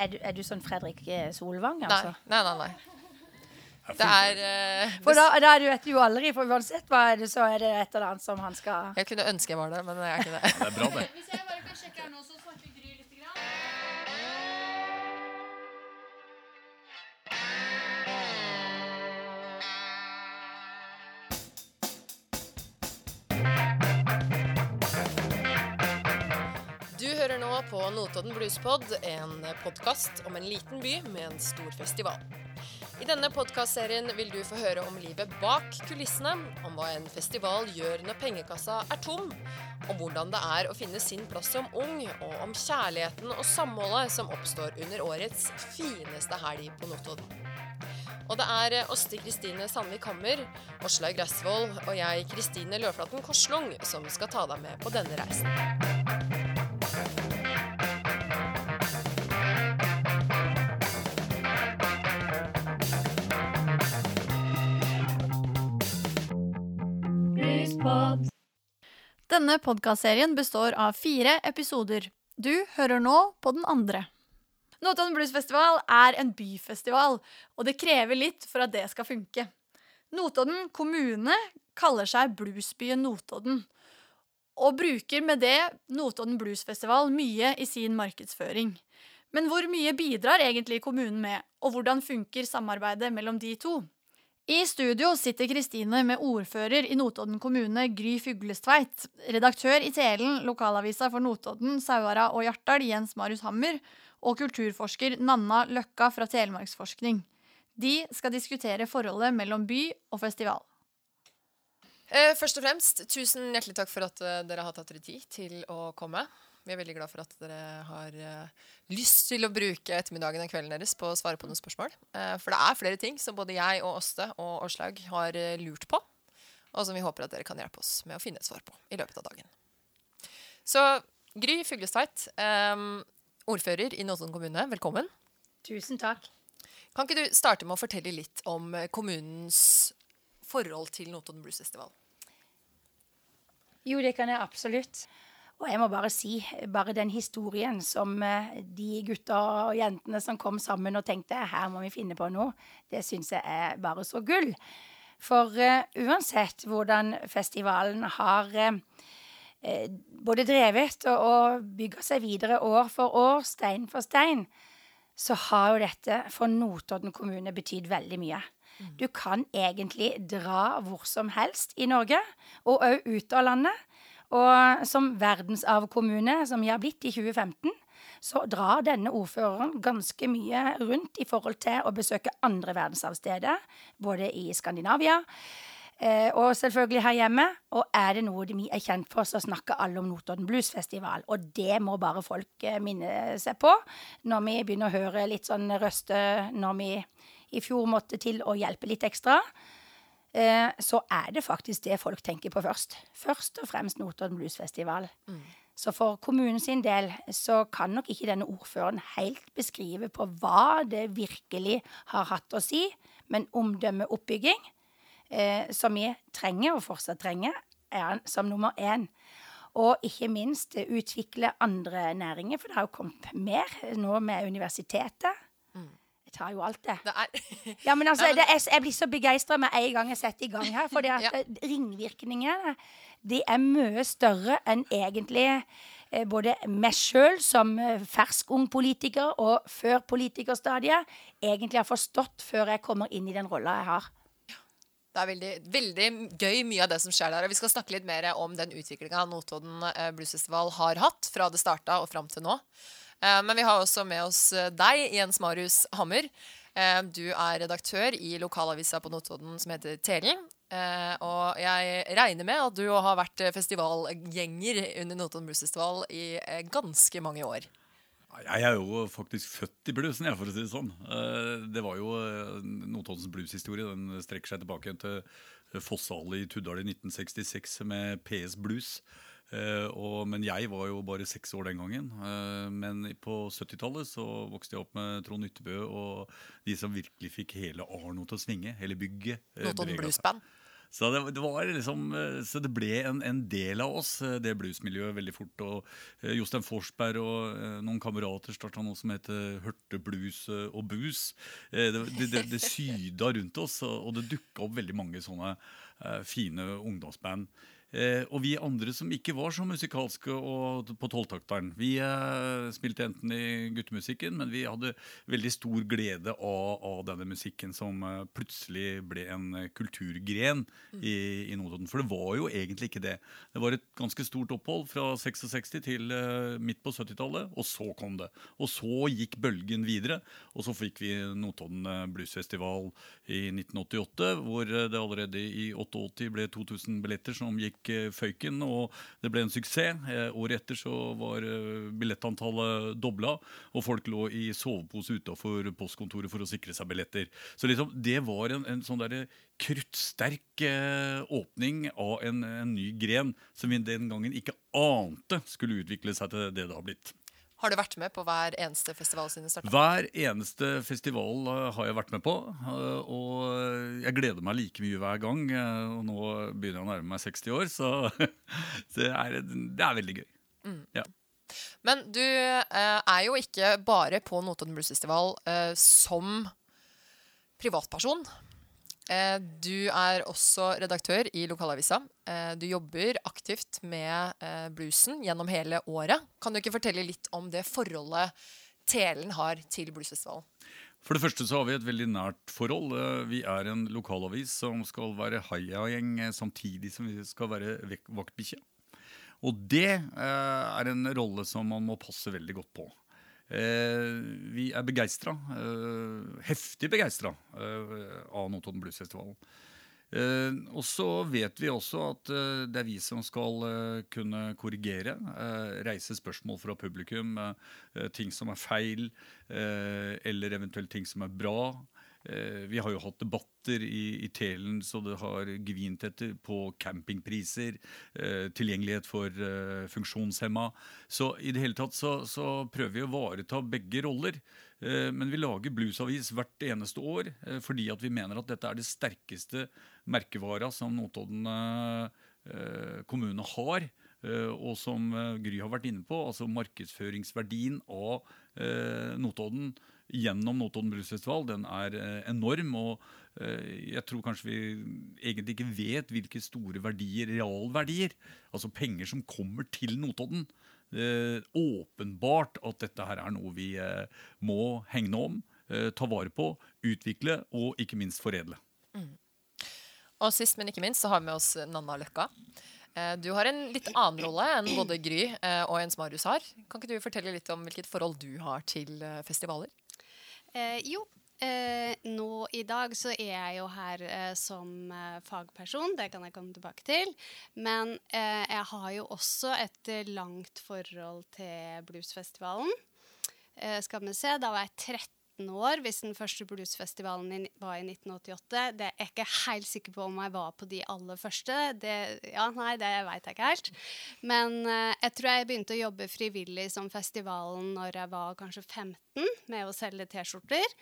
er, du, er du sånn Fredrik eh, Solvang, Nei, altså? nei, nei. nei. Det er uh, For da, da du vet du jo aldri, for uansett hva er det, så er det et eller annet som han skal Jeg kunne ønske jeg var det, men jeg er ikke det. Det er bra, det. På Notodden Bluespod, en podkast om en liten by med en stor festival. I denne podkastserien vil du få høre om livet bak kulissene, om hva en festival gjør når pengekassa er tom, om hvordan det er å finne sin plass som ung, og om kjærligheten og samholdet som oppstår under årets fineste helg på Notodden. Og det er Åste Kristine Sandvik Hammer, Åslaug Gressvold og jeg, Kristine Løflaten Korslung, som skal ta deg med på denne reisen. Denne podkastserien består av fire episoder. Du hører nå på den andre. Notodden Blues Festival er en byfestival, og det krever litt for at det skal funke. Notodden kommune kaller seg Bluesbyen Notodden, og bruker med det Notodden Blues Festival mye i sin markedsføring. Men hvor mye bidrar egentlig kommunen med, og hvordan funker samarbeidet mellom de to? I studio sitter Kristine med ordfører i Notodden kommune, Gry Fuglestveit, redaktør i Telen, lokalavisa for Notodden, Sauara og Hjartdal, Jens Marius Hammer, og kulturforsker Nanna Løkka fra Telemarksforskning. De skal diskutere forholdet mellom by og festival. Eh, først og fremst, tusen hjertelig takk for at eh, dere har tatt dere tid til å komme. Vi er veldig glad for at dere har eh, lyst til å bruke ettermiddagen og kvelden deres på å svare på noen spørsmål. Eh, for det er flere ting som både jeg og Åste og Åslaug har eh, lurt på, og som vi håper at dere kan hjelpe oss med å finne et svar på i løpet av dagen. Så Gry Fuglestveit, ordfører i Notodden kommune, velkommen. Tusen takk. Kan ikke du starte med å fortelle litt om kommunens forhold til Notodden Blues Festival? Jo, det kan jeg absolutt. Og jeg må bare si, bare den historien som eh, de gutta og jentene som kom sammen og tenkte her må vi finne på noe, det syns jeg er bare så gull. For uh, uansett hvordan festivalen har eh, både drevet og, og bygger seg videre år for år, stein for stein, så har jo dette for Notodden kommune betydd veldig mye. Du kan egentlig dra hvor som helst i Norge, og òg ut av landet. Og som verdensarvkommune, som vi har blitt i 2015, så drar denne ordføreren ganske mye rundt i forhold til å besøke andre verdensarvsteder, både i Skandinavia eh, og selvfølgelig her hjemme. Og er det noe vi er kjent for, så snakker alle om Notodden Bluesfestival. Og det må bare folk eh, minne seg på når vi begynner å høre litt sånn røste når vi i fjor måtte til å hjelpe litt ekstra eh, så er det faktisk det folk tenker på først. Først og fremst Notodden Bluesfestival. Så for kommunen sin del så kan nok ikke denne ordføreren helt beskrive på hva det virkelig har hatt å si, men omdømmeoppbygging, eh, som vi trenger, og fortsatt trenger, er som nummer én. Og ikke minst utvikle andre næringer, for det har jo kommet mer nå med universitetet. Tar jo alt, det. Det er Ja, men altså, det er, jeg blir så begeistra med en gang jeg setter i gang her. For Ja. ringvirkningene de er mye større enn egentlig eh, både meg sjøl som eh, fersk ung politiker og før politikerstadiet egentlig har forstått før jeg kommer inn i den rolla jeg har. Det er veldig, veldig gøy mye av det som skjer der. Og vi skal snakke litt mer om den utviklinga Notodden eh, Bluesfestival har hatt fra det starta og fram til nå. Eh, Men vi har også med oss eh, deg, Jens Marius Hammer. Eh, Du er redaktør i lokalavisa på Notodden som heter Telen. Og jeg regner med at du har vært festivalgjenger under Notodden Bluesfestival i eh, ganske mange år. Jeg er jo faktisk født i bluesen, jeg, for å si det sånn. Det var jo Notoddens blueshistorie. Den strekker seg tilbake til Fosshallet i Tuddal i 1966 med PS Blues. Eh, og, men jeg var jo bare seks år den gangen. Eh, men på 70-tallet så vokste jeg opp med Trond Yttebø og de som virkelig fikk hele Arno til å svinge. Hele bygget. eh, Notodden beveget Blues seg. Band. Så det, det var liksom Så det ble en, en del av oss, det bluesmiljøet, veldig fort. Og Jostein Forsberg og noen kamerater starta noe som heter Hørte blues og bus. Det, det, det, syda rundt oss, og, det dukka opp veldig mange sånne fine ungdomsband. Eh, og vi andre som ikke var så musikalske og på tolvtakteren, vi eh, spilte enten i guttemusikken, men vi hadde veldig stor glede av, av denne musikken som eh, plutselig ble en eh, kulturgren i, i Notodden. For det var jo egentlig ikke det. Det var et ganske stort opphold fra 66 til eh, midt på 70-tallet, og så kom det. Og så gikk bølgen videre, og så fikk vi Notodden eh, Bluesfestival i 1988, hvor det allerede i 88 ble 2000 billetter som gikk eh, føyken, og det ble en suksess. Eh, Året etter så var eh, billettantallet dobla, og folk lå i sovepose utafor postkontoret for å sikre seg billetter. Så liksom, det var en, en sånn derre kruttsterk eh, åpning av en, en ny gren som vi den gangen ikke ante skulle utvikle seg til det det har blitt. Har du vært med på hver eneste festival siden det starta? Hver eneste festival eh, har jeg vært med på, eh, og jeg gleder meg like mye hver gang. eh, Og nå begynner jeg å nærme meg 60 år, så det er, det er veldig gøy. Ja. Men du eh, er jo ikke bare på Notodden Blues Festival eh, som privatperson. Eh, du er også redaktør i lokalavisa. Eh, du jobber aktivt med eh, bluesen gjennom hele året. Kan du ikke fortelle litt om det forholdet Telen har til bluesfestivalen? For det første så har vi et veldig nært forhold. Vi er en lokalavis som skal være heiagjeng samtidig som vi skal være vaktbikkje. Og det er en rolle som man må passe veldig godt på. Eh, vi er begeistra, eh, heftig begeistra, eh, av Notodden Bluesfestivalen. Eh, og så vet vi også at eh, det er vi som skal eh, kunne korrigere, reise spørsmål fra publikum, ting som er feil, eller eventuelt ting som er bra. Eh, vi har jo hatt debatter i, i Telen så det har gvint etter på campingpriser, eh, tilgjengelighet for eh, funksjonshemma. Så i det hele tatt så, så prøver vi å ivareta begge roller. Men vi lager bluesavis hvert eneste år fordi at vi mener at dette er det sterkeste merkevara som Notodden kommune har. Og som Gry har vært inne på, altså markedsføringsverdien av Notodden gjennom Notodden Bluesfestival, den er eh, enorm. Og eh, jeg tror kanskje vi egentlig ikke vet hvilke store verdier, realverdier, altså penger som kommer til Notodden. Eh, åpenbart at dette her er noe vi må hegne om, ta vare på, utvikle og ikke minst foredle. Og sist, men ikke minst, så har vi med oss Nanna Løkka. Du har en litt annen rolle enn både Gry og Jens Marius har. Kan ikke du fortelle litt om hvilket forhold du har til festivaler? Eh, jo, eh, nå i dag så er jeg jo her eh, som eh, fagperson, det kan jeg komme tilbake til. Men eh, jeg har jo også et eh, langt forhold til bluesfestivalen. Skal vi se, da var jeg 13 år hvis den første bluesfestivalen var i 1988. Det er jeg ikke helt sikker på om jeg var på de aller første. Det, ja, nei, det vet jeg ikke helt. Men uh, jeg tror jeg begynte å jobbe frivillig som festivalen når jeg var kanskje 15, med å selge T-skjorter.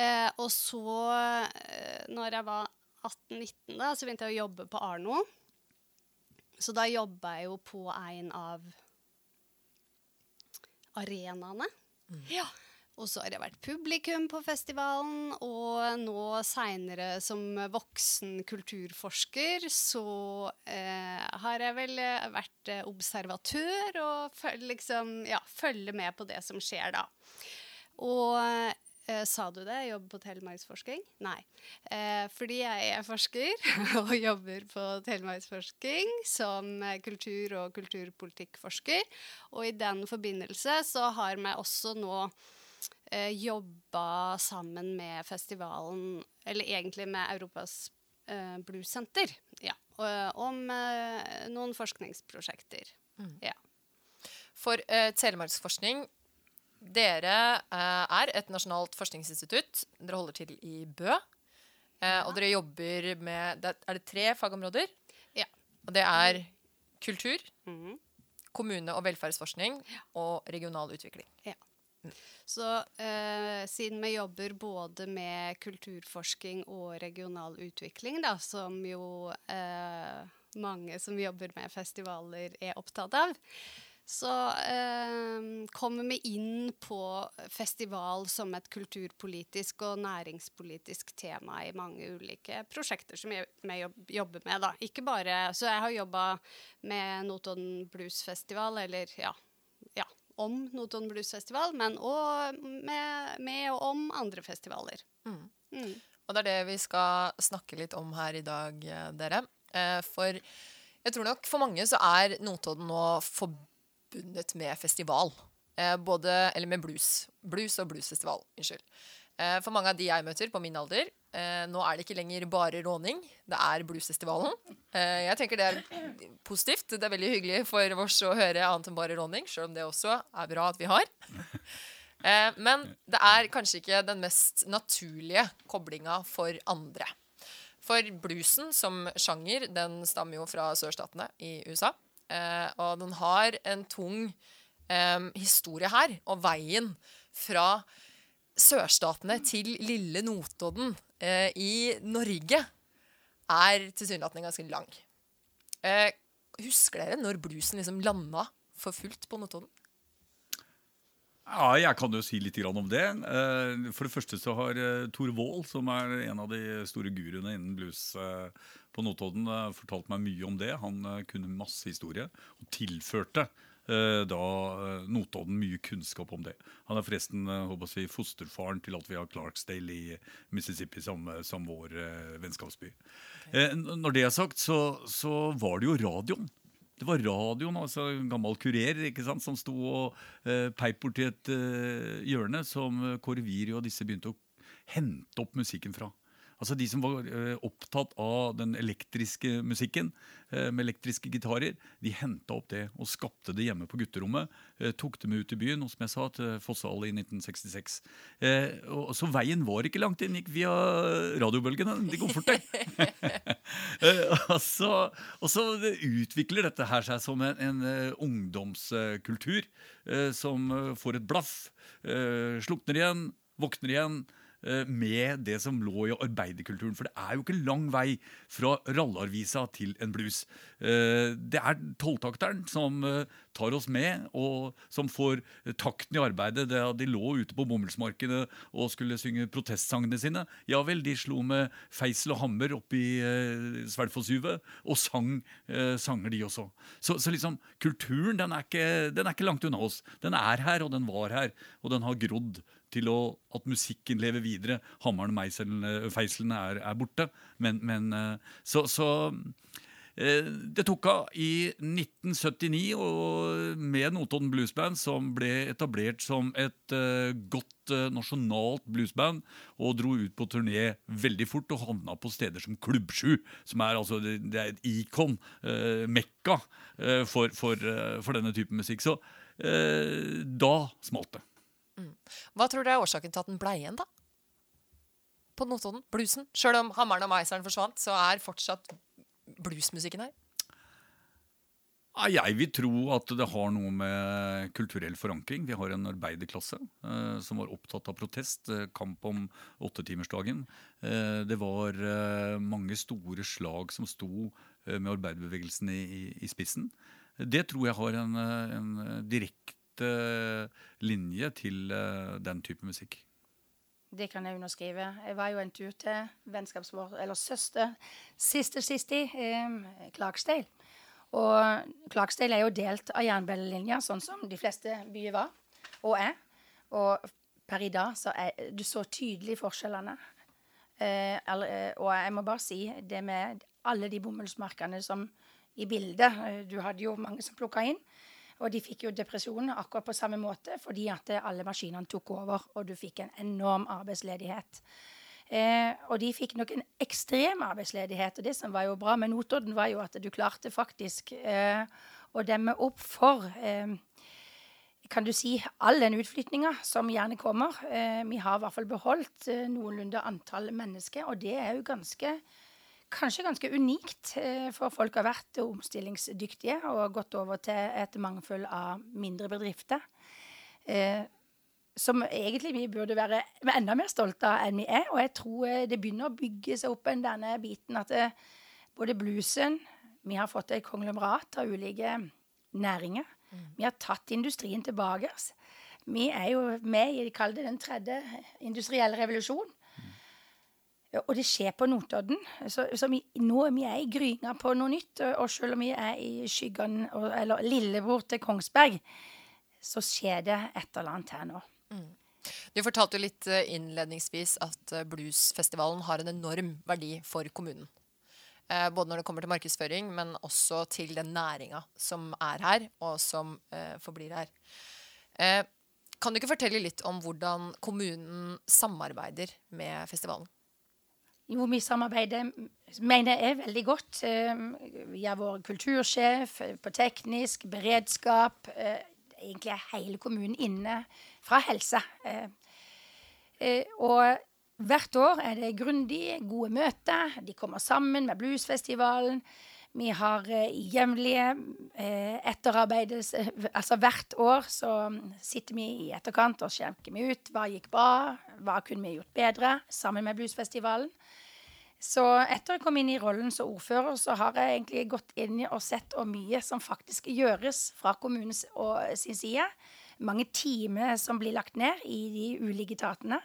Uh, og så, uh, når jeg var 18-19, da, så begynte jeg å jobbe på Arno. Så da jobba jeg jo på en av arenaene. Ja. Og så har jeg vært publikum på festivalen, og nå seinere som voksen kulturforsker så eh, har jeg vel eh, vært eh, observatør og føl, liksom, ja, følge med på det som skjer da. Og eh, sa du det? Jeg jobber på telemarksforsking? Nei. Eh, fordi jeg er forsker og jobber på telemarksforsking som eh, kultur- og kulturpolitikkforsker. Og i den forbindelse så har vi også nå eh, jobba sammen med festivalen, eller egentlig med Europas eh, Bluessenter, ja, om eh, noen forskningsprosjekter. Ja. For eh, Telemarksforskning, dere eh, er et nasjonalt forskningsinstitutt. Dere holder til i Bø. Eh, og dere jobber med det, Er det tre fagområder? Ja. Og det er kultur, Mhm. kommune- og velferdsforskning og regional utvikling. Ja. Så eh, siden vi jobber både med kulturforsking og regional utvikling, da, som jo eh, mange som jobber med festivaler er opptatt av, så eh, kommer vi inn på festival som et kulturpolitisk og næringspolitisk tema i mange ulike prosjekter som vi jobber med. Da. Ikke bare, så jeg har jobba med Notodden Blues Festival, eller ja om Notodden Blues Festival, men òg med, med og om andre festivaler. Mm. Mm. Og det er det vi skal snakke litt om her i dag, eh, dere. Eh, For jeg tror nok for mange så er Notodden nå forbundet med festival. Eh, Både, eller med blues. Blues og bluesfestival. Unnskyld. For mange av de jeg møter på min alder, eh, nå er det ikke lenger bare råning. Det er bluesfestivalen. Eh, Jeg tenker det er positivt. Det er veldig hyggelig for oss å høre annet enn bare råning, sjøl om det også er bra at vi har. Eh, Men det er kanskje ikke den mest naturlige koblinga for andre. For bluesen som sjanger, den stammer jo fra sørstatene i USA. Eh, og den har en tung eh, historie her. Og veien fra sørstatene til lille Notodden eh, i Norge er tilsynelatende ganske lang. Eh, husker dere når bluesen liksom landa for fullt på Notodden? Ja, jeg kan jo si litt om det. Eh, For det første så har eh, Tor Wold, som er en av de store guruene innen blues eh, på Notodden, fortalt meg mye om det. Han kunne masse historie og tilførte da eh, Notodden mye kunnskap om det. Han er forresten eh, håper å si, fosterfaren til at vi har Clarksdale i Mississippi som, eh, som vår eh, vennskapsby. Eh, Når det er sagt, så, så var det jo radioen. Det var radioen, altså en gammel kurer ikke sant, som sto og eh, peip borti et eh, hjørne som eh, Kåre Wiri og disse begynte å hente opp musikken fra. Altså De som var eh, opptatt av den elektriske musikken, eh, med elektriske gitarer, de henta opp det og skapte det hjemme på gutterommet. Eh, tok det med ut i byen, og som jeg sa, til Fossehall i 1966. Eh, og, så veien var ikke langt inn, gikk via radiobølgene. De går fort, det. Og, så, og så utvikler dette her seg som en, en ungdomskultur som får et blaff, slukner igjen, våkner igjen. Eh, Med det som lå i arbeiderkulturen. For det er jo ikke lang vei fra rallarvisa til en blues. Eh, Det er tolvtakteren som eh, tar oss med, og som får takten i arbeidet. Det, de lå ute på bomullsmarkedet og skulle synge protestsangene sine. Ja vel, de slo med feisel og hammer oppi Sverdfosshuvet, og sang sanger, de også. Så, så liksom, kulturen den er, ikke, den er ikke langt unna oss. Den er her, og den var her, og den har grodd til å, at musikken lever videre. Hammeren og eh, feislene er, er borte. Men, men eh, så, så eh, det tok av i 1979 og med Notodden Bluesband, som ble etablert som et godt nasjonalt bluesband, og dro ut på turné veldig fort og havna på steder som Klubb 7, som er, altså, det, er et ikon, mekka, for, for, for denne typen musikk. Så da smalt det. Hva tror dere er årsaken til at den ble igjen, da? På Notodden? Bluesen? Sjøl om hammeren og meiseren forsvant, så er fortsatt bluesmusikken her. Jeg vil tro at det har noe med kulturell forankring. Vi har en arbeiderklasse eh, som var opptatt av protest, eh, kamp om åttetimersdagen. Eh, det var eh, mange store slag som sto eh, med arbeiderbevegelsen i, i, i spissen. Det tror jeg har en, eh, en direkte linje til eh, den type musikk. Det kan jeg underskrive. Jeg var jo en tur til vennskapsvår, eller søster, siste sist i Clarksdale. Og Clarksdale er jo delt av jernbanelinja, sånn som de fleste byer var, og er. Og per i dag så er du så tydelig forskjellene. Eh, eh, og jeg må bare si det med alle de bomullsmarkene som i bildet Du hadde jo mange som plukka inn. Og de fikk jo depresjon akkurat på samme måte, fordi at eh, alle maskinene tok over, og du fikk en enorm arbeidsledighet. Eh, og de fikk nok en ekstrem arbeidsledighet. Og det som var jo bra med Notodden, var jo at du klarte faktisk eh, å demme opp for eh, kan du si, all den utflytninga som gjerne kommer. Eh, vi har i hvert fall beholdt eh, noenlunde antall mennesker, og det er jo ganske Kanskje ganske unikt, eh, for folk har vært omstillingsdyktige og gått over til et mangfold av mindre bedrifter. Eh, som egentlig vi burde være enda mer stolte av enn vi er. Og jeg tror eh, det begynner å bygge seg opp en denne biten at det, både bluesen Vi har fått et konglomerat av ulike næringer. Vi har tatt industrien tilbake. Vi er jo med i den tredje industrielle revolusjon. Og det skjer på Notodden. Så, så vi, nå vi er i gryna på noe nytt. Og selv om vi er i skyggene, eller lillebror til Kongsberg, så skjer det et eller annet her nå. Du fortalte litt eh, innledningsvis at eh, bluesfestivalen har en enorm verdi for kommunen. Eh, Både når det kommer til markedsføring, men også til den næringa som er her, og som forblir her. Kan du ikke fortelle litt om hvordan kommunen samarbeider med festivalen? Jo, vi samarbeider mener jeg veldig godt. Eh, Vi er vår kultursjef eh, på teknisk, beredskap. eh, Egentlig er hele kommunen inne fra helse. Og hvert år er det grundig, gode møter. De kommer sammen med bluesfestivalen. Vi har jevnlige etterarbeides Altså hvert år så sitter vi i etterkant og skjenker ut hva gikk bra, hva kunne vi gjort bedre, sammen med bluesfestivalen. Så etter jeg kom inn i rollen som ordfører, så har jeg egentlig gått inn og sett hvor mye som faktisk gjøres fra kommunens og sin side. Mange timer som blir lagt ned i de ulike etatene.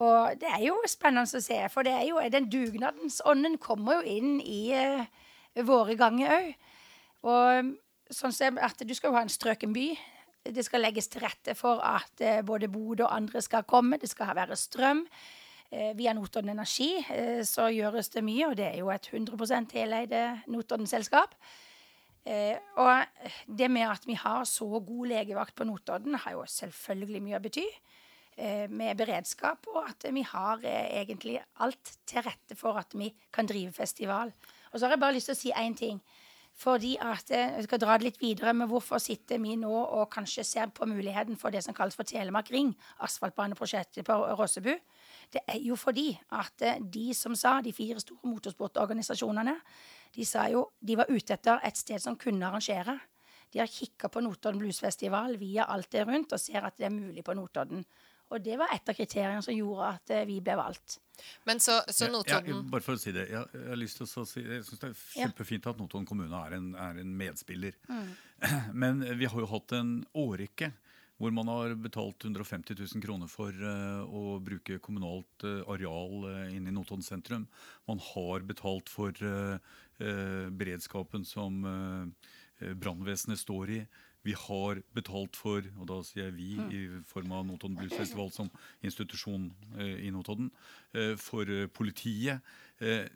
Og det er jo spennende å se, for det er jo, den dugnadsånden kommer jo inn i eh, våre ganger òg. Og sånn som at du skal jo ha en strøken by. Det skal legges til rette for at eh, både Bodø og andre skal komme. Det skal være strøm. Eh, via Notodden Energi eh, så gjøres det mye, og det er jo et 100% heleide Notodden-selskap. Eh, og det med at vi har så god legevakt på Notodden, har jo selvfølgelig mye å bety. Med beredskap, og at vi har egentlig alt til rette for at vi kan drive festival. Og så har jeg bare lyst til å si én ting. Fordi at Jeg skal dra det litt videre med hvorfor sitter vi nå og kanskje ser på muligheten for det som kalles for Telemark Ring, asfaltbaneprosjektet på Rossebu. Det er jo fordi at eh, de som sa, de fire store motorsportorganisasjonene, de sa jo de var ute etter et sted som kunne arrangere. De har kikka på Notodden Bluesfestival via alt det rundt og ser at det er mulig på Notodden. Og det var et av kriteriene som gjorde at eh, vi ble valgt. Men så, så Ja, Notodden ja, bare for å si det. Jeg, jeg har lyst til å si, jeg synes det er kjempefint at Notodden kommune er en, er en medspiller. Men vi har jo hatt en årrekke hvor man har betalt 150 000 kroner for eh, å bruke kommunalt eh, areal uh, inne i Notodden sentrum. Man har betalt for eh, eh, beredskapen som brannvesenet står i. Vi har betalt for, og da sier jeg vi i form av Notodden Blues Festival som institusjon eh, i Notodden, eh, for eh, politiet.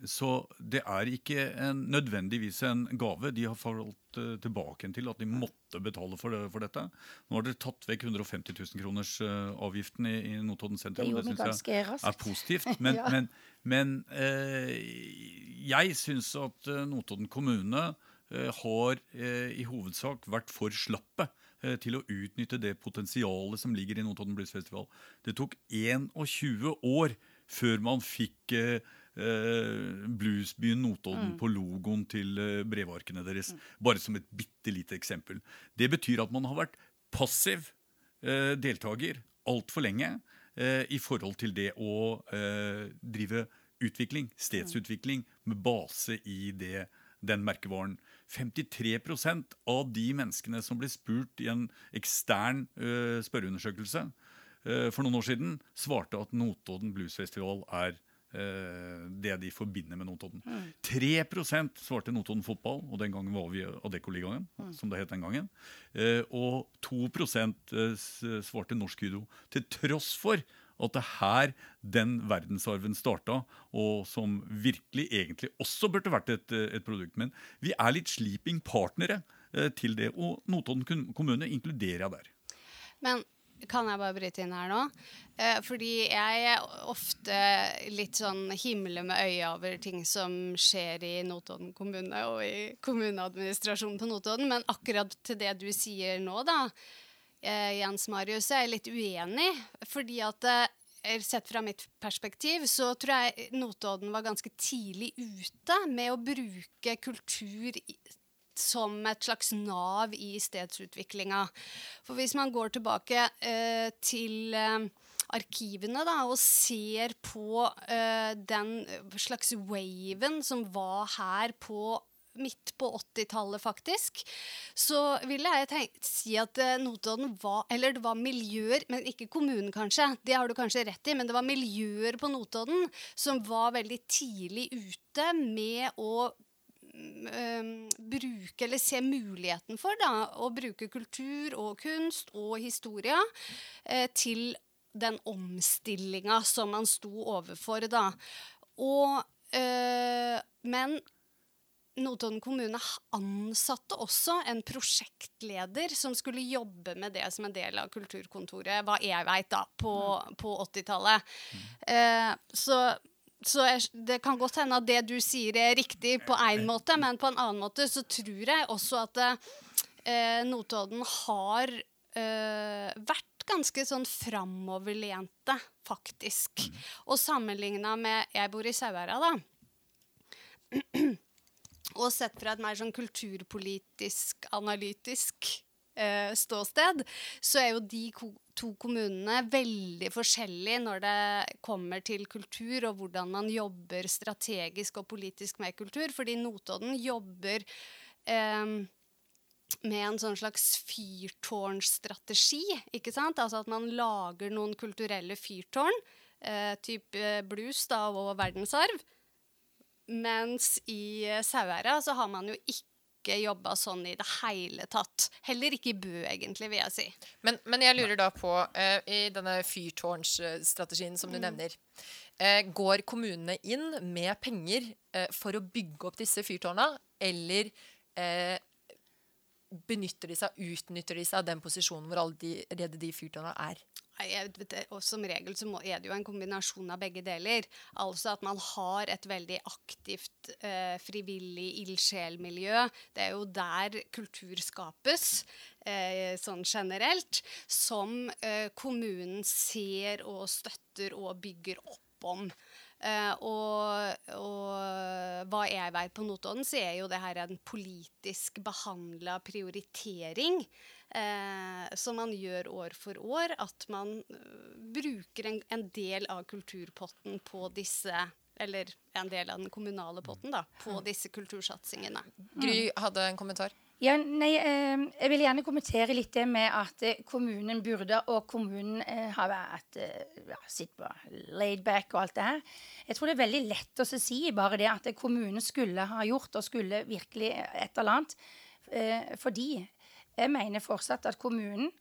Så det er ikke en, nødvendigvis en gave. De har falt tilbake til at de måtte betale for, det, for dette. Nå har dere tatt vekk 150 000 kroners avgiften i, i Notodden sentrum. Det, det syns jeg raskt. er positivt. Men, Ja. men, men jeg syns at Notodden kommune har eh, i hovedsak vært for slappe eh, til å utnytte det potensialet som ligger i Notodden Blues Festival. Det tok 21 år før man fikk eh, eh, bluesbyen Notodden på logoen til eh, brevarkene deres. Bare som et bitte lite eksempel. Det betyr at man har vært passiv eh, deltaker altfor lenge eh, i forhold til det å eh, drive utvikling, stedsutvikling, med base i det, den merkevaren. 53% av de menneskene som ble spurt i en ekstern uh, spørreundersøkelse uh, for noen år siden, svarte at Notodden Blues Festival er uh, det de forbinder med Notodden. 3% svarte Notodden fotball, og den gangen var vi Adeccoligaen, mm. som det het den gangen. Og 2 eh, svarte norsk judo. Til tross for at det er her den verdensarven starta, og som virkelig egentlig også burde vært et, et produkt. Men vi er litt sleeping partnere eh, til det, og Notodden kommune inkluderer jeg der. Men kan jeg bare bryte inn her nå? Eh, fordi jeg er ofte litt sånn himle med øya over ting som skjer i Notodden kommune og i kommuneadministrasjonen på Notodden. Men akkurat til det du sier nå, da, eh, Jens Marius, er litt uenig. Fordi at eh, Sett fra mitt perspektiv så tror jeg Notodden var ganske tidlig ute med å bruke kultur i, som et slags nav i stedsutviklinga. For hvis man går tilbake eh, til eh, arkivene da, og ser på eh, den slags waven som var her på midt på 80-tallet, faktisk, så ville jeg tenkt, si at eh, Notodden var Eller det var miljøer, men ikke kommunen, kanskje. Det har du kanskje rett i, men det var miljøer på Notodden som var veldig tidlig ute med å mm, bruke, eller se muligheten for, da, å bruke kultur og kunst og historie eh, til den omstillinga som man sto overfor, da. Og, eh, men Notodden kommune ansatte også en prosjektleder som skulle jobbe med det som en del av kulturkontoret, hva jeg veit, da, på, på 80-tallet. Eh, så, så jeg, det kan godt hende at det du sier er riktig på én måte, men på en annen måte så tror jeg også at eh, Notodden har eh, vært ganske sånn framoverlente, faktisk. Og sammenligna med Jeg bor i Sauherad, da og sett fra et mer sånn kulturpolitisk, analytisk eh, ståsted, så er jo de to kommunene veldig forskjellige når det kommer til kultur, og hvordan man jobber strategisk og politisk med kultur. Fordi Notodden jobber eh, med en sånn slags fyrtårnstrategi. ikke sant? Altså at man lager noen kulturelle fyrtårn, eh, type blues da, og verdensarv mens i Sauherad så har man jo ikke jobba sånn i det hele tatt. Heller ikke i Bø, egentlig, vil jeg si. Men, men jeg lurer da på, uh, i denne fyrtårnsstrategien som du mm. nevner uh, Går kommunene inn med penger uh, for å bygge opp disse fyrtårna, eller benytter de seg, utnytter de seg av den posisjonen hvor allerede de, de fyrtårna er? Og som regel så er det jo en kombinasjon av begge deler. Altså at man har et veldig aktivt eh, frivillig ildsjelmiljø. Det er jo der kultur skapes, eh, sånn generelt, som eh, kommunen ser og støtter og bygger opp om. Uh, og, og, hva jeg vet på Notodden, så er jo det her en politisk behandla prioritering eh, som man gjør år for år, at man uh, bruker en, en, del av kulturpotten på disse eller en del av den kommunale potten da, på disse kultursatsingene. Gry hadde en kommentar. Ja, nei, eh, jeg vil gjerne kommentere litt det med at eh, kommunen burde, og kommunen eh, har vært eh, ja, sitt på laid back og alt det her. Jeg tror det er veldig lett å si bare det at kommunen skulle ha gjort, og skulle virkelig et eller annet. Eh, fordi jeg mener fortsatt at kommunen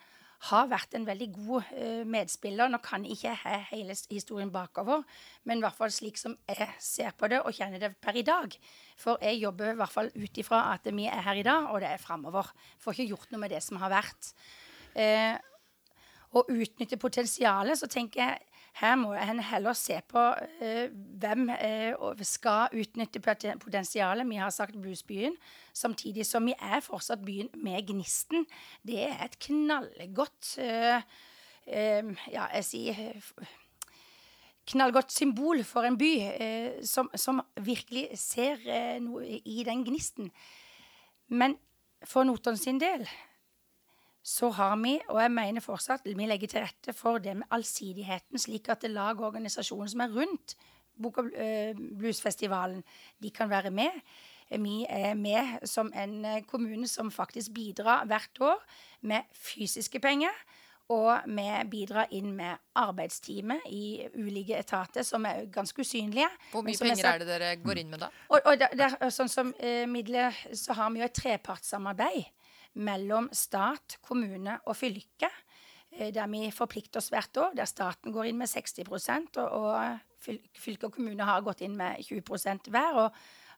har vært en veldig god uh, medspiller. Nå kan jeg ikke ha hele historien bakover, men i hvert fall slik som jeg ser på det og kjenner det per i dag. For jeg jobber i hvert fall ut ifra at vi er her i dag, og det er framover. Får ikke gjort noe med det som har vært. Eh, å utnytte potensialet, så tenker jeg her må en heller se på eh, hvem eh, skal utnytte potensialet. Vi har sagt Bluesbyen, samtidig som vi er fortsatt byen med gnisten. Det er et knallgodt eh, Ja, jeg sier knallgodt symbol for en by som, som, virkelig ser noe i den gnisten. Men for Notodden sin del så har vi, og jeg mener fortsatt, vi legger til rette for det med allsidigheten, slik at lag og organisasjoner som er rundt Bok- og eh, Bluesfestivalen, de kan være med. Vi er med som en eh, kommune som faktisk bidrar hvert år med fysiske penger. Og vi bidrar inn med arbeidstime i ulike etater som er ganske usynlige. Hvor mye penger er det dere går inn med da? Og, og der, der, sånn som eh, midler, så har vi jo et trepartssamarbeid mellom stat, kommune og fylke. Eh, der vi forplikter oss hvert år, der staten går inn med 60 og, og fylke og kommune har gått inn med 20% hver. og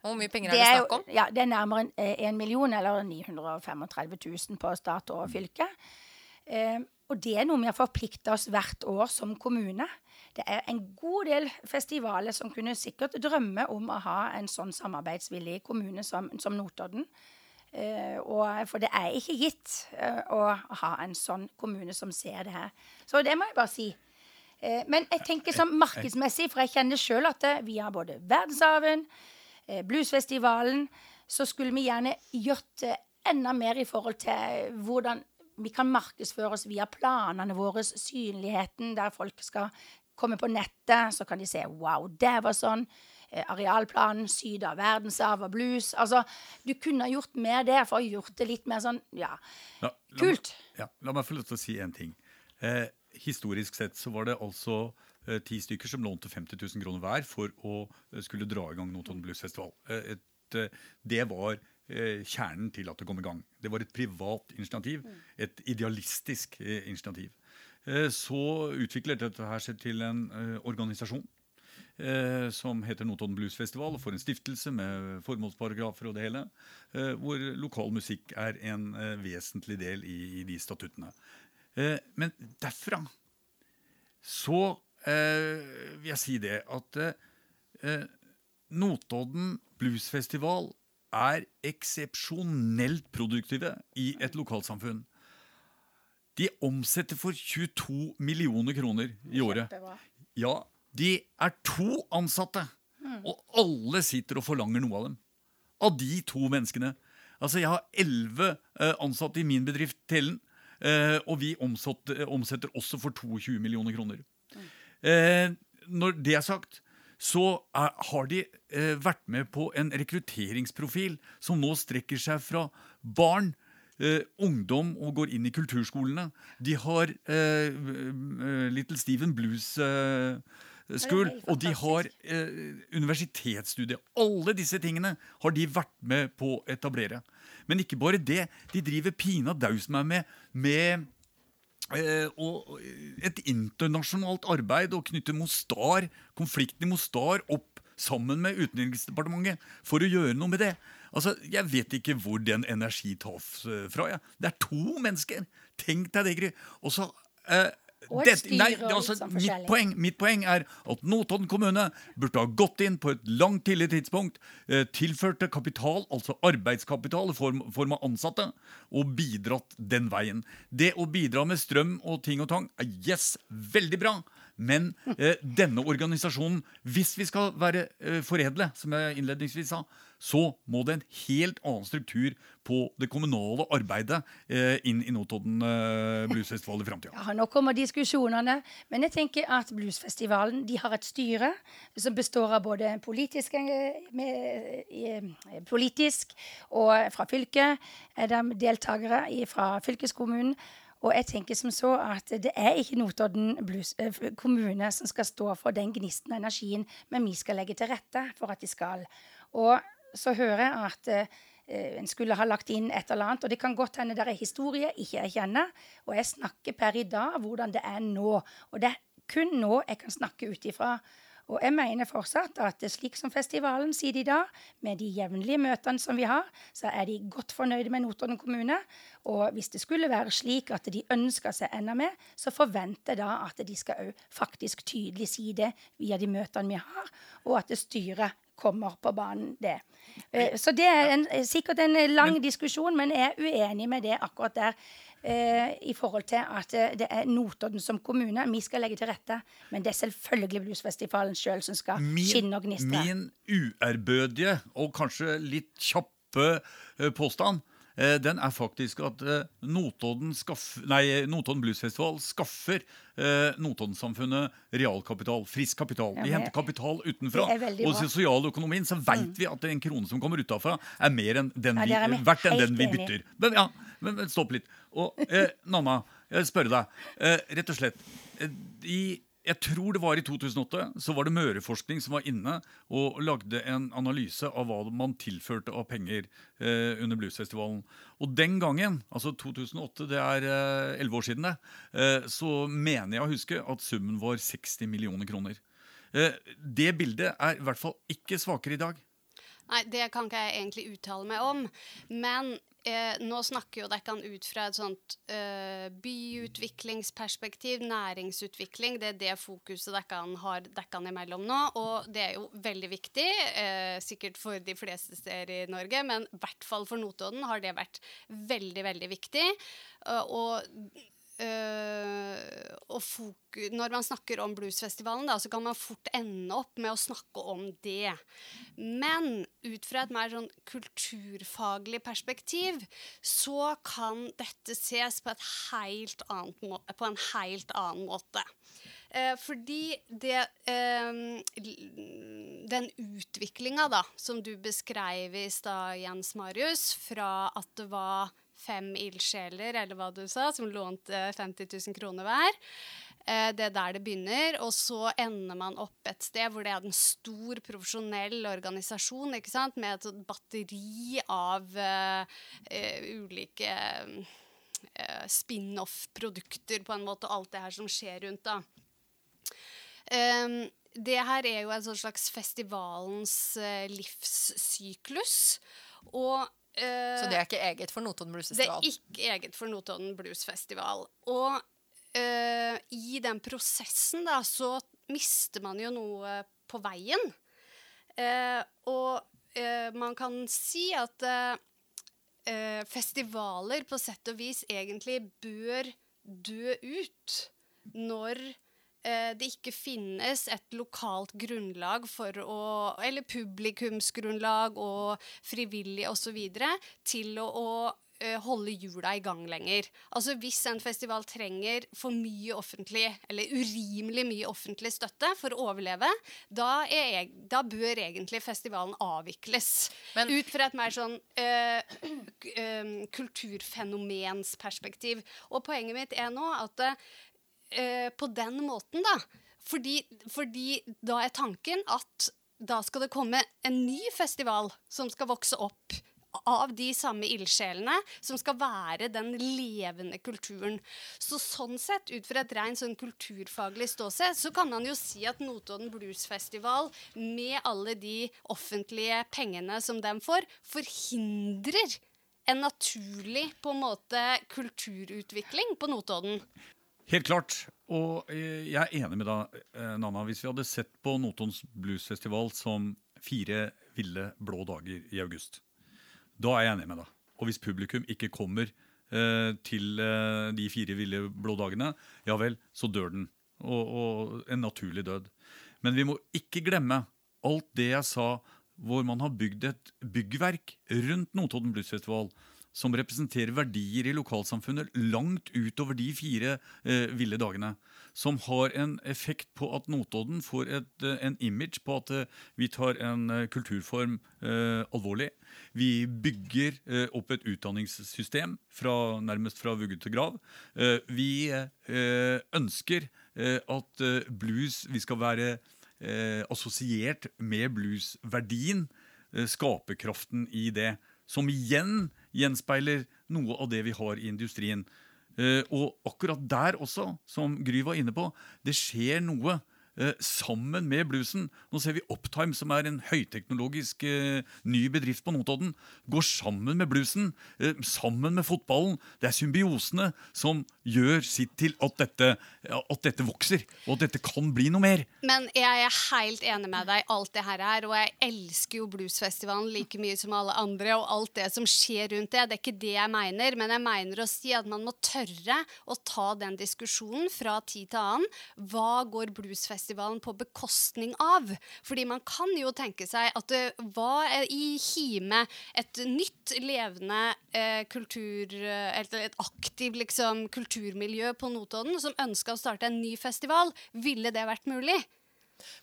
hvor mye penger er det snakk om? Ja, Det er nærmere en million, eller 935 000 på stat og fylke. Eh, og det er noe vi har forplikta oss hvert år som kommune. Det er en god del festivaler som kunne sikkert drømme om å ha en sånn samarbeidsvillig kommune som, som Notodden. Uh, og, for det er ikke gitt uh, å ha en sånn kommune som ser det her. Så det må jeg bare si. Uh, men jeg tenker sånn markedsmessig, for jeg kjenner sjøl at vi har både verdensarven, bluesfestivalen, så skulle vi gjerne gjort det enda mer i forhold til hvordan vi kan markedsføre oss via planene våre, synligheten, der folk skal komme på nettet, så kan de se wow, det var sånn. Eh, arealplanen, syd av verdensarv og blues. Altså, du kunne gjort mer det, for å gjort det litt mer sånn, ja, La, la, kult. meg- Ja, la meg få lov til å si en ting. Eh, historisk sett så var det altså eh, ti stykker som lånte 50 000 kroner hver for å eh, skulle dra i gang Notodden Bluesfestival. Eh, et, eh, det var eh, kjernen til at det kom i gang. Det var et privat initiativ. Et idealistisk eh, initiativ. Eh, så utviklet dette her seg til en eh, organisasjon eh, som heter Notodden Bluesfestival, og får en stiftelse med formålsparagrafer og det hele, eh, hvor lokal musikk er en eh, vesentlig del i, i de statuttene. Men derfra så vil jeg si det at Notodden Blues Bluesfestival er eksepsjonelt produktive i et lokalsamfunn. De omsetter for 22 millioner kroner i året. Ja, de er to ansatte, og alle sitter og forlanger noe av dem. Av de to menneskene. Altså, jeg har elleve eh, ansatte i min bedrift, Tellen, eh, og vi omsetter også for 22 millioner kroner. Eh, når det er sagt, så er, har de eh, vært med på en rekrutteringsprofil som nå strekker seg fra barn, eh, ungdom og går inn i kulturskolene. De har eh, Little Steven Blues eh, School, og de har eh, universitetsstudier. Alle disse tingene har de vært med på å etablere. Men ikke bare det. De driver pina daus meg med, med Eh, og et internasjonalt arbeid og knytter Mostar, konflikten i Mostar opp sammen med Utenriksdepartementet for å gjøre noe med det. Altså, Jeg vet ikke hvor den energi tas eh, fra. Ja. Det er to mennesker! Tenk deg det, Gry. Og så eh, Og et det- nei, styre og altså, sånn mitt, poeng, mitt poeng er at Notodden kommune burde ha gått inn på et langt tidlig tidspunkt, eh, tilførte kapital, altså arbeidskapital i form, form av ansatte, og bidratt den veien. Det å bidra med strøm og ting og tang er yes, veldig bra. Men eh, denne organisasjonen, hvis vi skal være eh, foredle, som jeg innledningsvis sa, så må det en helt annen struktur på det kommunale arbeidet eh, inn i Notodden eh, Bluesfestival i framtida. Ja, nå kommer diskusjonene, men jeg tenker at Bluesfestivalen de har et styre som består av både politisk, eh, med, eh, politisk og fra fylket. Er de deltakere fra fylkeskommunen. Og jeg tenker som så at det er ikke Notodden Blues eh, kommune som skal stå for den gnisten og energien, men vi skal legge til rette for at de skal. Og så hører jeg at eh, en skulle ha lagt inn et eller annet. Og det kan godt hende det er historie ikke jeg kjenner. Og jeg snakker per i dag hvordan det er nå. Og det er kun nå jeg kan snakke ut ifra. Og jeg mener fortsatt at slik som festivalen sier det i dag, med de jevnlige møtene som vi har, så er de godt fornøyde med Notodden kommune. Og hvis det skulle være slik at de ønsker seg enda mer, så forventer jeg da at de skal òg faktisk tydelig si det via de møtene vi har, og at styret kommer på banen det. Eh, Så det er en, sikkert en lang diskusjon, men jeg er uenig med det akkurat der. eh, I forhold til at eh, det er Notodden som kommune. Vi skal legge til rette. Men det er selvfølgelig Bluesfestivalen sjøl som skal skinne og gnistre. min uærbødige og kanskje litt kjappe eh, påstand eh, den er faktisk at eh, Notodden, skaff, nei, Notodden Bluesfestival skaffer eh, Notodden-samfunnet realkapital, frisk kapital. De men henter kapital utenfra. Og. Mm. i sosialøkonomien så veit vi at en krone som kommer utafra, er mer enn den vi, er verdt enn den vi bytter. Men, ja, men, men stopp litt. Og eh, Nanna, jeg vil spørre deg. Eh, rett og slett. Eh, I, jeg tror det var i 2008, så var det Møreforskning som var inne og lagde en analyse av hva man tilførte av penger eh, under Bluesfestivalen. Og den gangen, altså 2008, det er eh, 11 år siden det, eh, så mener jeg å huske at summen var 60 millioner kroner. Eh, det bildet er i hvert fall ikke svakere i dag. Nei, det kan ikke jeg egentlig uttale meg om. Men eh, nå snakker jo dere ut fra et sånt eh, byutviklingsperspektiv, næringsutvikling. Det er det fokuset dere har dere imellom nå. Og det er jo veldig viktig, eh, sikkert for de fleste steder i Norge, men i hvert fall for Notodden har det vært veldig, veldig viktig. Eh, og foku- Når man snakker om bluesfestivalen, da, så kan man fort ende opp med å snakke om det. Men ut fra et mer sånn kulturfaglig perspektiv så kan dette ses på, på en helt annen måte. Uh, fordi det uh, Den utviklinga som du beskrev i stad, Jens Marius, fra at det var fem ildsjeler, eller hva du sa, som lånte 50 000 kroner hver. Eh, Det er der det begynner, og så ender man opp et sted hvor det er en stor profesjonell organisasjon ikke sant? med et batteri av uh, uh, ulike uh, spin-off-produkter, på en måte, og alt det her som skjer rundt. da. Um, det her er jo en sånn slags festivalens eh, livssyklus. Og eh, Så det er ikke eget for Notodden det er ikke eget for Notodden Bluesfestival. Og uh, i den prosessen da, så mister man jo noe på veien. Uh, og man kan si at festivaler på sett og vis egentlig bør dø ut når det ikke finnes et lokalt grunnlag for å Eller publikumsgrunnlag og frivillig osv. til å, å eh, holde hjula i gang lenger. Altså Hvis en festival trenger for mye offentlig, eller urimelig mye offentlig støtte for å overleve, da, er, da bør egentlig festivalen avvikles. Men- ut fra et mer sånn øh, øh, kulturfenomensperspektiv. Og poenget mitt er nå at eh, på den måten, da fordi, fordi da er tanken at da skal det komme en ny festival som skal vokse opp av de samme ildsjelene, som skal være den levende kulturen. Så sånn sett, ut fra et rent sånn kulturfaglig ståsted, så kan man jo si at Notodden Bluesfestival, med alle de offentlige pengene som de får, forhindrer en naturlig på en måte kulturutvikling på Notodden. Helt klart. Og eh, jeg er enig med deg, eh, Nanna. Hvis vi hadde sett på Notons bluesfestival som fire ville blå dager i august, da er jeg enig med deg. Og hvis publikum ikke kommer eh, til de fire ville blå dagene, ja vel, så dør den. Og, og en naturlig død. Men vi må ikke glemme alt det jeg sa, hvor man har bygd et byggverk rundt Notodden Bluesfestival som representerer verdier i lokalsamfunnet langt utover de fire eh, ville dagene. Som har en effekt på at Notodden får et, eh, en image på at eh, vi tar en eh, kulturform eh, alvorlig. Vi bygger opp et utdanningssystem fra, nærmest fra vugge til grav. Vi ønsker at blues Vi skal være assosiert med bluesverdien, skaperkraften i det. Som igjen gjenspeiler noe av det vi har i industrien. Eh, og akkurat der også, som Gry var inne på, det skjer noe sammen med bluesen. Nå ser vi Uptime, som er en høyteknologisk eh, ny bedrift på Notodden, går sammen med bluesen, eh, sammen med fotballen. Det er symbiosene som gjør sitt til at dette, at dette vokser, og at dette kan bli noe mer. Men jeg er helt enig med deg i alt det her er, og jeg elsker jo bluesfestivalen like mye som alle andre, og alt det som skjer rundt det. Det er ikke det jeg mener, men jeg mener å si at man må tørre å ta den diskusjonen fra tid til annen. Hva går bluesfestivalen på bekostning av? Fordi man kan jo tenke seg at det var i hime et nytt levende eh, kultur, eh, eller et aktivt liksom, kulturmiljø på Notodden som ønska å starte en ny festival. Ville det vært mulig?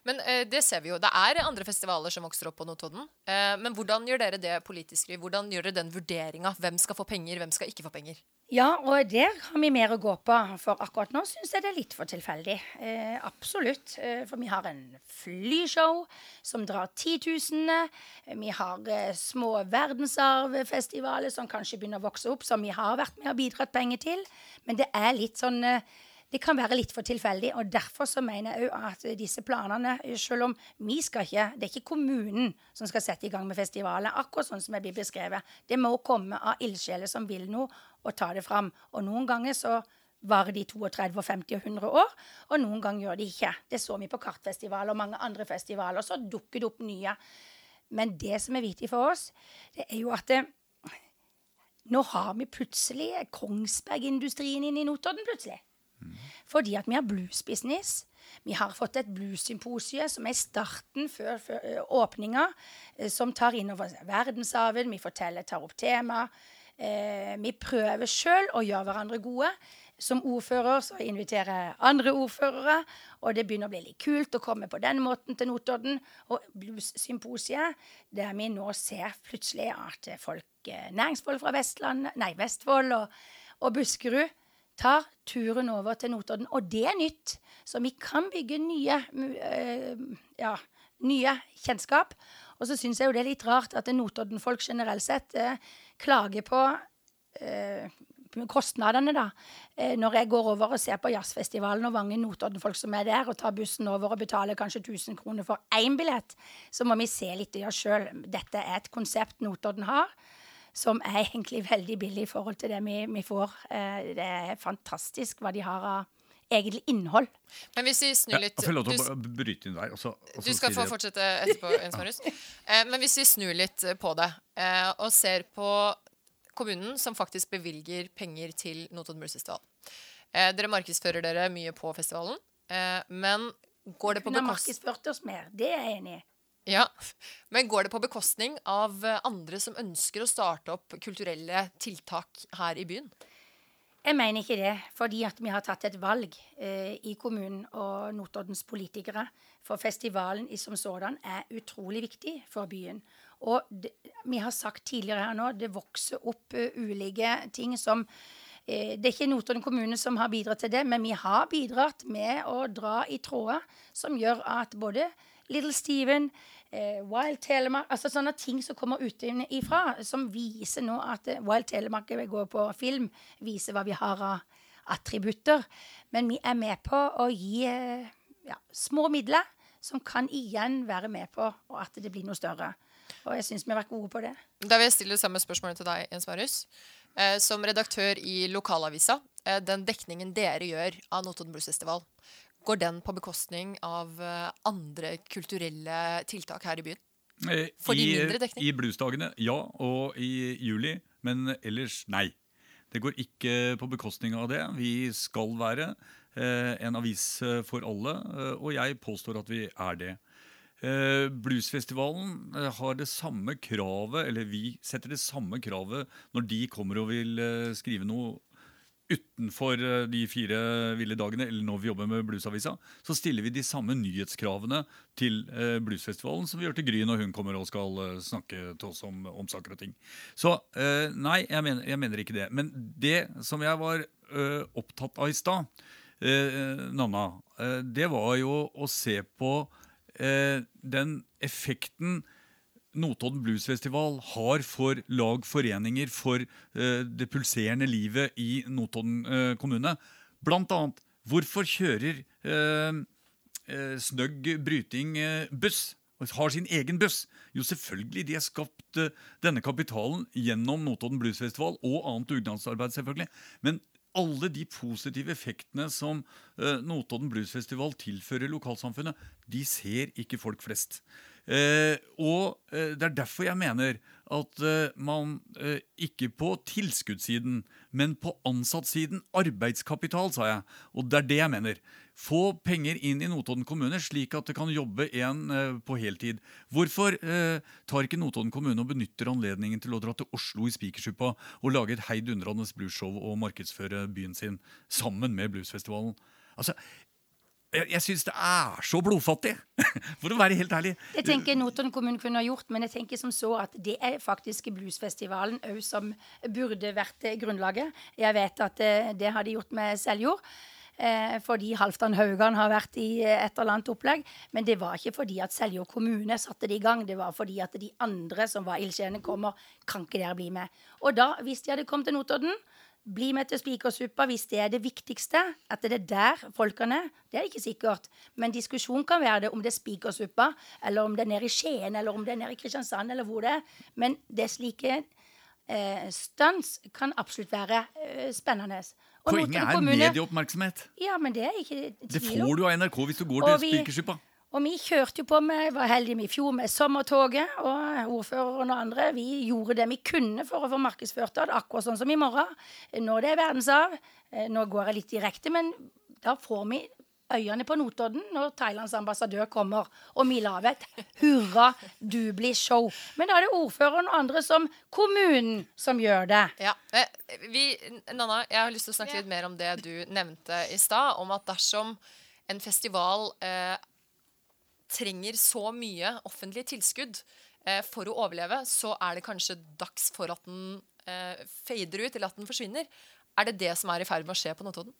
Men eh, det ser vi jo. Det er andre festivaler som vokser opp på Notodden. Eh, men hvordan gjør dere det politisk? Hvordan gjør dere den vurderinga? Hvem skal få penger, hvem skal ikke få penger? Ja, og der har vi mer å gå på, for akkurat nå syns jeg det er litt for tilfeldig. Eh, absolutt. Eh, for vi har en flyshow som drar titusener. Vi har eh, små verdensarvfestivaler som kanskje begynner å vokse opp, som vi har vært med og bidratt penger til. Men det er litt sånn eh, det kan være litt for tilfeldig, og derfor så mener jeg òg at disse planene, selv om vi skal ikke Det er ikke kommunen som skal sette i gang med festivalen, akkurat sånn som det blir beskrevet. Det må komme av ildsjeler som vil noe, og ta det fram. Og noen ganger så varer de 32, og 50 og 100 år, og noen ganger gjør de ikke. Det så vi på Kartfestivalen og mange andre festivaler, og så dukker det opp nye. Men det som er viktig for oss, det er jo at det, nå har vi plutselig Kongsberg-industrien inn i Notodden, plutselig. Fordi at vi har bluesbusiness. Vi har fått et bluessymposium som er starten før, før eh, åpninga, eh, som tar innover verdensarven. Vi forteller, tar opp tema. Eh, vi prøver sjøl å gjøre hverandre gode. Som ordfører så inviterer jeg andre ordførere, og det begynner å bli litt kult å komme på den måten til Notodden. Og bluessymposiet, der vi nå ser plutselig at folk, eh, næringsfolk fra Vestland, nei, Vestfold og, og Buskerud tar turen over til Notodden. Og det er nytt. Så vi kan bygge nye, eh, ja, nye kjennskap. Og så syns jeg jo det er litt rart at Notodden-folk generelt sett eh, klager på eh, kostnadene, da. Eh, når jeg går over og ser på jazzfestivalen og mange Notodden-folk som er der, og tar bussen over og betaler kanskje 1000 kroner for én billett, så må vi se litt i oss sjøl. Dette er et konsept Notodden har. Som er egentlig veldig billig i forhold til det vi, vi får. Eh, det er fantastisk hva de har av egentlig innhold. Men hvis vi snur litt jeg får lov til du, å bryte inn der. også, også du skal få fortsette etterpå, Jens Marius. Eh, men hvis vi snur litt på det, eh, og ser på kommunen som faktisk bevilger penger til Notodden Blues Festival. Eh, dere markedsfører dere mye på festivalen, eh, men går det på Kunne bekostning markedsført oss mer. Det er jeg enig i. ja. Men går det på bekostning av eh, andre som ønsker å starte opp kulturelle tiltak her i byen? Jeg mener ikke det, fordi at vi har tatt et valg eh, i kommunen og Notoddens politikere. For festivalen i som sådan er utrolig viktig for byen. Og det, vi har sagt tidligere her nå, det vokser opp uh, ulike ting som eh, Det er ikke Notodden kommune som har bidratt til det, men vi har bidratt med å dra i tråder som gjør at både Little Steven, eh, Wild Telemark Altså sånne ting som kommer utenfra, som viser nå at eh, Wild Telemark går på film, viser hva vi har av attributter. Men vi er med på å gi eh, ja, små midler som kan igjen være med på og at det blir noe større. Og jeg syns vi har vært gode på det. Da vil jeg stille samme spørsmålet til deg, Jens Marius. Eh, som redaktør i lokalavisa, eh, den dekningen dere gjør av Notodden Blues Festival, går den på bekostning av eh, andre kulturelle tiltak her i byen? For de mindre dekning? I bluesdagene, ja. Og i juli. Men ellers, nei. Det går ikke på bekostning av det. Vi skal være eh, en avis eh, for alle, eh, og jeg påstår at vi er det. Eh, Bluesfestivalen eh, har det samme kravet, eller vi setter det samme kravet når de kommer og vil eh, skrive noe utenfor eh, de fire ville dagene, eller når vi jobber med Bluesavisa, så stiller vi de samme nyhetskravene til eh, Bluesfestivalen som vi gjør til Gry når hun kommer og skal eh, snakke til oss om, om saker og ting. Så nei, jeg mener, jeg mener ikke det. Men det som jeg var opptatt av i stad, Nanna, det var jo å se på den effekten Notodden Bluesfestival har for lag, foreninger, for eh, det pulserende livet i Notodden eh, kommune. Blant annet, hvorfor kjører eh, Snøgg Bryting buss? Og Har sin egen buss? Jo, selvfølgelig. De har skapt denne kapitalen gjennom Notodden Bluesfestival og annet dugnadsarbeid, selvfølgelig. Men alle de positive effektene som Notodden Bluesfestival tilfører lokalsamfunnet, de ser ikke folk flest. Eh, og eh, det er derfor jeg mener at eh, man ikke på tilskuddssiden, men på ansattsiden, arbeidskapital, sa jeg. Og det er det jeg mener. Få penger inn i Notodden kommune, slik at det kan jobbe en på heltid. Hvorfor tar ikke Notodden kommune og benytter anledningen til å dra til Oslo i Spikersuppa og lage et heidundrende bluesshow og markedsføre byen sin sammen med bluesfestivalen? Altså, jeg, jeg syns det er så blodfattig, for å være helt ærlig. Det tenker Notodden kommune kunne ha gjort, men jeg tenker som så at det er faktisk bluesfestivalen òg som burde vært grunnlaget. Jeg vet at eh, det har de gjort med Seljord. Eh, fordi Halvdan Haugan har vært i et eller annet opplegg. Men det var ikke fordi at Seljord kommune satte det i gang. Det var fordi at de andre som var ildsjelene, kommer. Kan ikke dere bli med? Og da, hvis de hadde kommet til Notodden, bli med til Spikersuppa hvis det er det viktigste. At det er der folkene. Det er ikke sikkert. Men diskusjon kan være det om det er Spikersuppa, eller om det er nede i Skien, eller om det er nede i Kristiansand, eller hvor det er. Men det er slike eh, stunts kan absolutt være eh, spennende. Og Poenget er kommune- medieoppmerksomhet. Ja, men det er ikke tvil om. får du av NRK hvis du går Og til Spikersuppa. Og vi kjørte jo på med, var heldige med i fjor med sommertoget, og ordføreren og andre, vi gjorde det vi kunne for å få markedsført det, akkurat sånn som i morgen. Når det er verdensarv, eh, nå går jeg litt direkte, men da får vi øynene på Notodden når Thailands ambassadør kommer, og vi lager et hurra, du blir show. Men da er det ordføreren og andre som kommunen som gjør det. Ja, eh, vi, Nanna, jeg har lyst til å snakke litt mer om det du nevnte i stad, om at dersom en festival eh, trenger så mye offentlig tilskudd eh, for å overleve, så er det kanskje dags for at den eh, fader ut, eller at den forsvinner. Er det det som er i ferd med å skje på Notodden?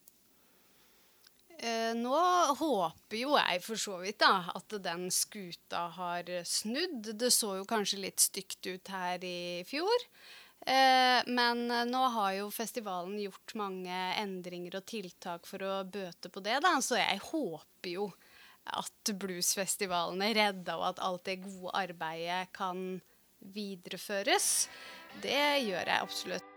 Eh, nå håper jo jeg for så vidt da, at den skuta har snudd. Det så jo kanskje litt stygt ut her i fjor. Eh, men nå har jo festivalen gjort mange endringer og tiltak for å bøte på det, da. Så jeg håper jo at bluesfestivalene er redda, og at alt det gode arbeidet kan videreføres. Det gjør jeg absolutt.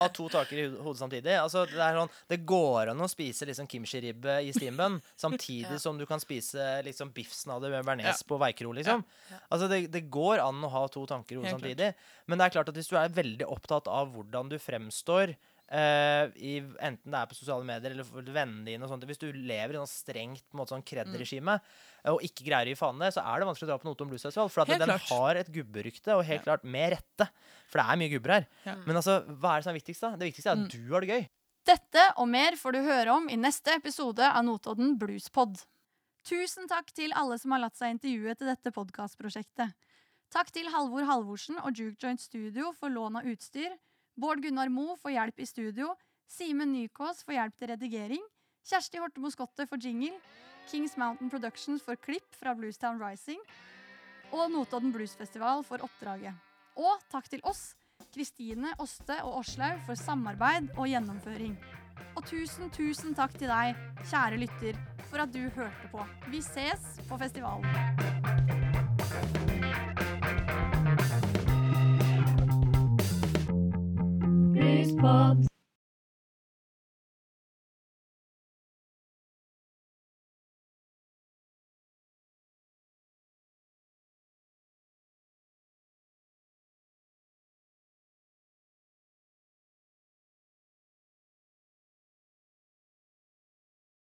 Ha to taker i hodet samtidig. Altså, det, sånn, det går an å spise liksom kimchi-ribbe i steambun samtidig som du kan spise liksom biffsnadder med bearnés på Veikro. Liksom. Altså, det, det går an å ha to tanker i hodet samtidig. Men det er klart at hvis du er veldig opptatt av hvordan du fremstår eh, i, enten det er på sosiale medier eller for vennene dine og sånt, Hvis du lever i noe strengt på en måte, sånn kred-regime mm. og ikke greier å gi faen i det, så er det vanskelig å dra på Notodden Blues Festival. For at den klart. har et gubberykte, og helt klart med rette. For det er mye gubber her. Ja. Men altså, hva er det som er viktigst, da? Det viktigste er at Mm. du har det gøy. Dette og mer får du høre om i neste episode av Notodden Bluespod. Tusen takk til alle som har latt seg intervjue til dette podkastprosjektet. Takk til Halvor Halvorsen og Juke Joint Studio for lån av utstyr. Bård Gunnar Moe for hjelp i studio. Simen Nykås for hjelp til redigering. Kjersti Hortemo Skotte for jingle. Kings Mountain Productions for klipp fra Bluestown Rising. Og Notodden Bluesfestival for oppdraget. Og takk til oss, Kristine, Åste og Åslaug for samarbeid og gjennomføring. Og tusen, tusen takk til deg, kjære lytter, for at du hørte på. Vi ses på festivalen. Bluespod.